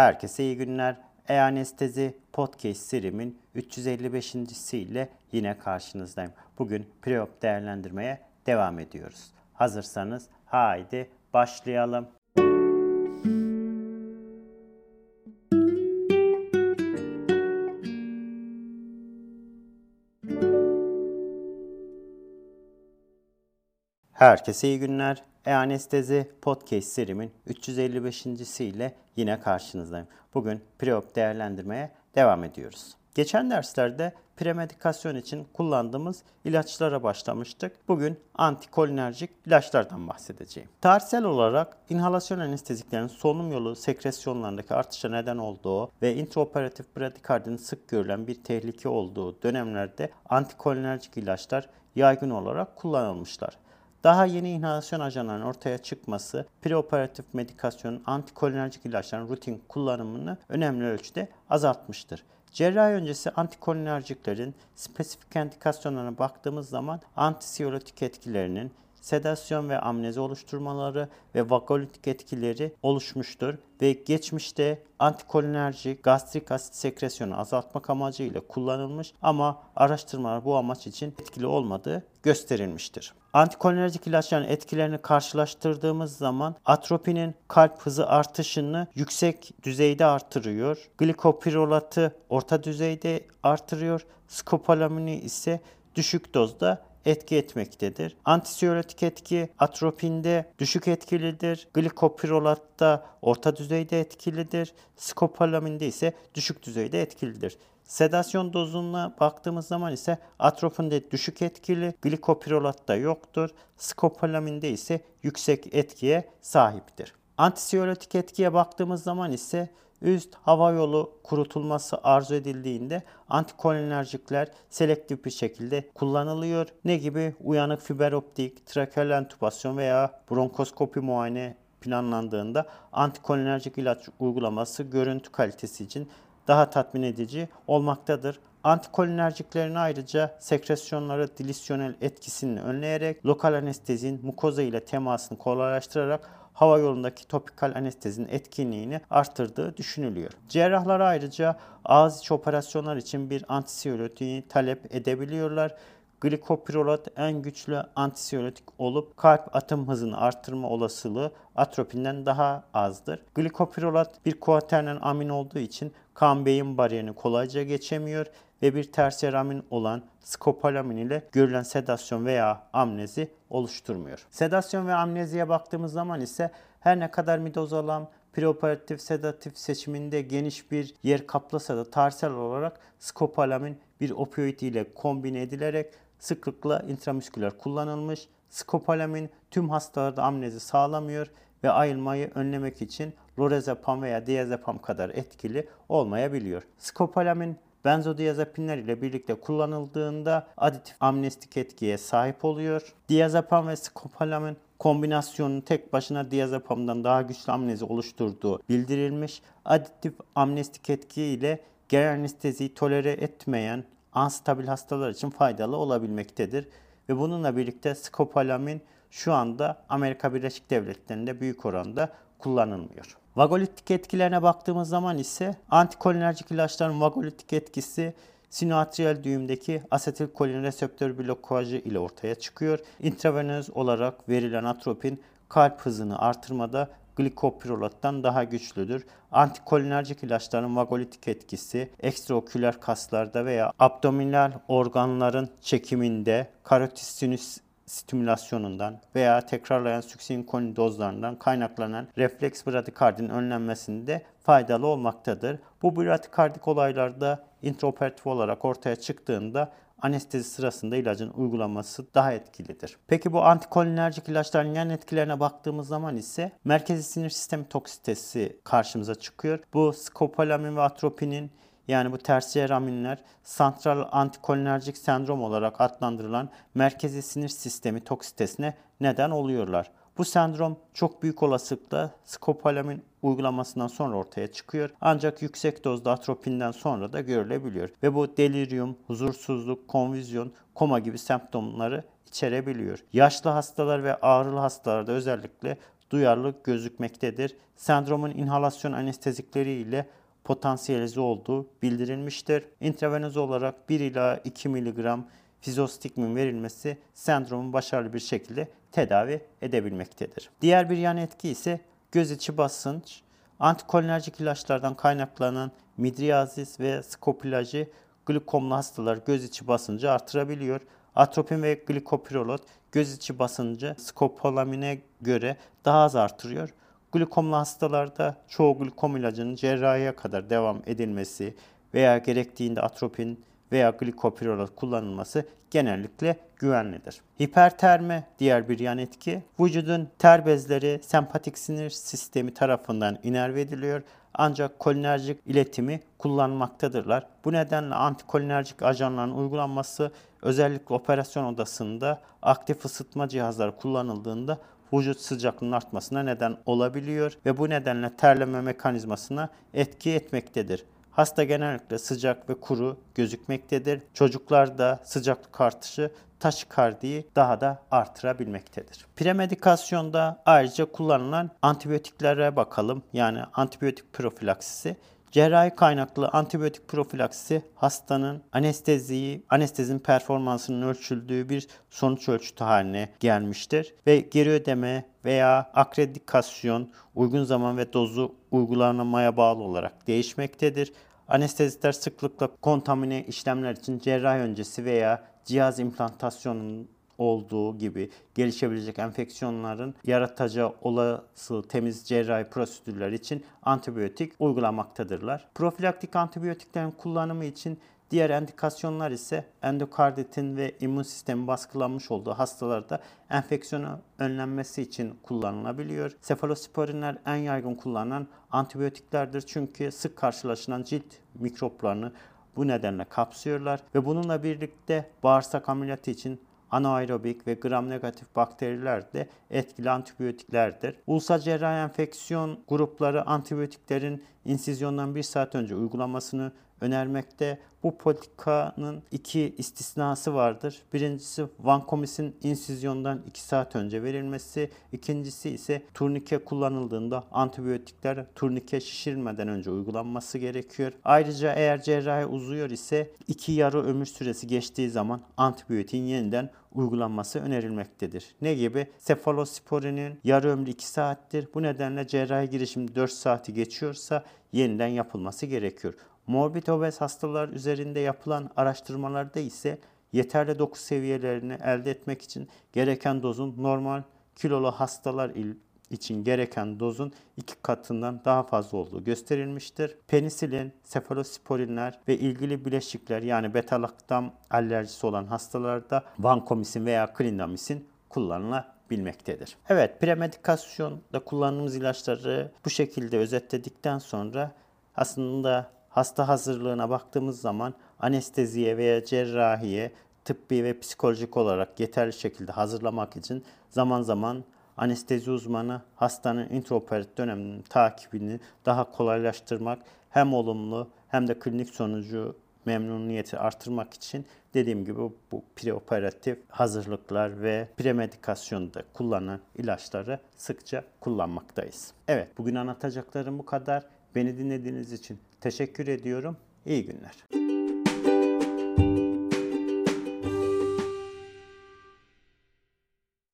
Herkese iyi günler. E-Anestezi Podcast serimin 355. ile yine karşınızdayım. Bugün preop değerlendirmeye devam ediyoruz. Hazırsanız haydi başlayalım. Herkese iyi günler. E-Anestezi Podcast serimin 355. ile yine karşınızdayım. Bugün preop değerlendirmeye devam ediyoruz. Geçen derslerde premedikasyon için kullandığımız ilaçlara başlamıştık. Bugün antikolinerjik ilaçlardan bahsedeceğim. Tarihsel olarak inhalasyon anesteziklerin solunum yolu sekresyonlarındaki artışa neden olduğu ve intraoperatif bradikardinin sık görülen bir tehlike olduğu dönemlerde antikolinerjik ilaçlar yaygın olarak kullanılmışlar. Daha yeni inhalasyon ajanlarının ortaya çıkması, preoperatif medikasyonun antikolinerjik ilaçların rutin kullanımını önemli ölçüde azaltmıştır. Cerrahi öncesi antikolinerjiklerin spesifik indikasyonlarına baktığımız zaman antisiyotik etkilerinin sedasyon ve amnezi oluşturmaları ve vagolitik etkileri oluşmuştur ve geçmişte antikolinerjik gastrik asit sekresyonu azaltmak amacıyla kullanılmış ama araştırmalar bu amaç için etkili olmadığı gösterilmiştir. Antikolinerjik ilaçların etkilerini karşılaştırdığımız zaman atropinin kalp hızı artışını yüksek düzeyde artırıyor. Glikopirolatı orta düzeyde artırıyor. Skopolamini ise düşük dozda etki etmektedir. Antisiyolitik etki atropinde düşük etkilidir. Glikopirolatta orta düzeyde etkilidir. Skopolaminde ise düşük düzeyde etkilidir. Sedasyon dozuna baktığımız zaman ise atropinde düşük etkili, glikopirolatta yoktur. Skopolaminde ise yüksek etkiye sahiptir. Antisiyolitik etkiye baktığımız zaman ise üst hava yolu kurutulması arzu edildiğinde antikolinerjikler selektif bir şekilde kullanılıyor. Ne gibi? Uyanık fiber optik, trakeal entübasyon veya bronkoskopi muayene planlandığında antikolinerjik ilaç uygulaması görüntü kalitesi için daha tatmin edici olmaktadır. Antikolinerjiklerin ayrıca sekresyonları dilisyonel etkisini önleyerek lokal anestezin mukoza ile temasını kolaylaştırarak hava yolundaki topikal anestezinin etkinliğini arttırdığı düşünülüyor. Cerrahlar ayrıca ağız içi operasyonlar için bir antisiyolotiği talep edebiliyorlar. Glikopirolat en güçlü antisiyolitik olup kalp atım hızını arttırma olasılığı atropinden daha azdır. Glikopirolat bir kuaternen amin olduğu için kan beyin bariyerini kolayca geçemiyor ve bir tersiyer amin olan skopolamin ile görülen sedasyon veya amnezi oluşturmuyor. Sedasyon ve amneziye baktığımız zaman ise her ne kadar midazolam preoperatif sedatif seçiminde geniş bir yer kaplasa da tarihsel olarak skopolamin bir opioid ile kombine edilerek sıklıkla intramüsküler kullanılmış. Skopolamin tüm hastalarda amnezi sağlamıyor ve ayılmayı önlemek için lorazepam veya diazepam kadar etkili olmayabiliyor. Skopolamin benzodiazepinler ile birlikte kullanıldığında aditif amnestik etkiye sahip oluyor. Diazepam ve skopolamin kombinasyonun tek başına diazepamdan daha güçlü amnezi oluşturduğu bildirilmiş. Aditif amnestik etki ile genel anesteziyi tolere etmeyen anstabil hastalar için faydalı olabilmektedir. Ve bununla birlikte skopolamin şu anda Amerika Birleşik Devletleri'nde büyük oranda kullanılmıyor. Vagolitik etkilerine baktığımız zaman ise antikolinerjik ilaçların vagolitik etkisi sinoatriyal düğümdeki asetilkolin reseptör blokajı ile ortaya çıkıyor. İntravenöz olarak verilen atropin kalp hızını artırmada glikopirolattan daha güçlüdür. Antikolinerjik ilaçların vagolitik etkisi ekstraoküler kaslarda veya abdominal organların çekiminde karotis sinüs stimülasyonundan veya tekrarlayan süksinkolin dozlarından kaynaklanan refleks bradikardinin önlenmesinde faydalı olmaktadır. Bu bradikardik olaylarda intraoperatif olarak ortaya çıktığında anestezi sırasında ilacın uygulanması daha etkilidir. Peki bu antikolinerjik ilaçların yan etkilerine baktığımız zaman ise merkezi sinir sistemi toksitesi karşımıza çıkıyor. Bu skopolamin ve atropinin yani bu tersiyer aminler santral antikolinerjik sendrom olarak adlandırılan merkezi sinir sistemi toksitesine neden oluyorlar. Bu sendrom çok büyük olasılıkla skopolamin uygulamasından sonra ortaya çıkıyor. Ancak yüksek dozda atropinden sonra da görülebiliyor. Ve bu delirium, huzursuzluk, konvizyon, koma gibi semptomları içerebiliyor. Yaşlı hastalar ve ağrılı hastalarda özellikle duyarlı gözükmektedir. Sendromun inhalasyon anestezikleri ile potansiyelize olduğu bildirilmiştir. İntravenöz olarak 1 ila 2 mg fizostigmin verilmesi sendromu başarılı bir şekilde tedavi edebilmektedir. Diğer bir yan etki ise göz içi basınç, antikolinerjik ilaçlardan kaynaklanan midriazis ve skopulaji glikomlu hastalar göz içi basıncı artırabiliyor. Atropin ve glikopirolot göz içi basıncı skopolamine göre daha az artırıyor. Glikomlu hastalarda çoğu glikom ilacının cerrahiye kadar devam edilmesi veya gerektiğinde atropin veya glikopirolot kullanılması genellikle güvenlidir. Hiperterme diğer bir yan etki. Vücudun ter bezleri sempatik sinir sistemi tarafından inerve ediliyor ancak kolinerjik iletimi kullanmaktadırlar. Bu nedenle antikolinerjik ajanların uygulanması özellikle operasyon odasında aktif ısıtma cihazları kullanıldığında vücut sıcaklığının artmasına neden olabiliyor ve bu nedenle terleme mekanizmasına etki etmektedir. Hasta genellikle sıcak ve kuru gözükmektedir. Çocuklarda sıcaklık artışı taşikardiyi daha da artırabilmektedir. Premedikasyonda ayrıca kullanılan antibiyotiklere bakalım. Yani antibiyotik profilaksisi. Cerrahi kaynaklı antibiyotik profilaksisi hastanın anesteziyi, anestezin performansının ölçüldüğü bir sonuç ölçütü haline gelmiştir ve geri ödeme veya akredikasyon uygun zaman ve dozu uygulanmaya bağlı olarak değişmektedir. Anestezistler sıklıkla kontamine işlemler için cerrahi öncesi veya cihaz implantasyonunun olduğu gibi gelişebilecek enfeksiyonların yaratacağı olası temiz cerrahi prosedürler için antibiyotik uygulamaktadırlar. Profilaktik antibiyotiklerin kullanımı için diğer endikasyonlar ise endokarditin ve immün sistemi baskılanmış olduğu hastalarda enfeksiyonu önlenmesi için kullanılabiliyor. Sefalosporinler en yaygın kullanılan antibiyotiklerdir çünkü sık karşılaşılan cilt mikroplarını bu nedenle kapsıyorlar ve bununla birlikte bağırsak ameliyatı için anaerobik ve gram negatif bakteriler de etkili antibiyotiklerdir. Ulusal cerrahi enfeksiyon grupları antibiyotiklerin insizyondan bir saat önce uygulamasını önermekte. Bu politikanın iki istisnası vardır. Birincisi vankomisin insizyondan 2 saat önce verilmesi. İkincisi ise turnike kullanıldığında antibiyotikler turnike şişirilmeden önce uygulanması gerekiyor. Ayrıca eğer cerrahi uzuyor ise 2 yarı ömür süresi geçtiği zaman antibiyotin yeniden uygulanması önerilmektedir. Ne gibi? Sefalosporinin yarı ömrü 2 saattir. Bu nedenle cerrahi girişim 4 saati geçiyorsa yeniden yapılması gerekiyor. Morbid obez hastalar üzerinde yapılan araştırmalarda ise yeterli doku seviyelerini elde etmek için gereken dozun normal kilolu hastalar için gereken dozun iki katından daha fazla olduğu gösterilmiştir. Penisilin, sefalosporinler ve ilgili bileşikler yani beta-laktam alerjisi olan hastalarda vankomisin veya klindamisin kullanılabilmektedir. Evet, premedikasyonda kullandığımız ilaçları bu şekilde özetledikten sonra aslında hasta hazırlığına baktığımız zaman anesteziye veya cerrahiye tıbbi ve psikolojik olarak yeterli şekilde hazırlamak için zaman zaman anestezi uzmanı hastanın intraoperatif döneminin takibini daha kolaylaştırmak hem olumlu hem de klinik sonucu memnuniyeti artırmak için dediğim gibi bu preoperatif hazırlıklar ve premedikasyonda kullanılan ilaçları sıkça kullanmaktayız. Evet bugün anlatacaklarım bu kadar. Beni dinlediğiniz için teşekkür ediyorum. İyi günler.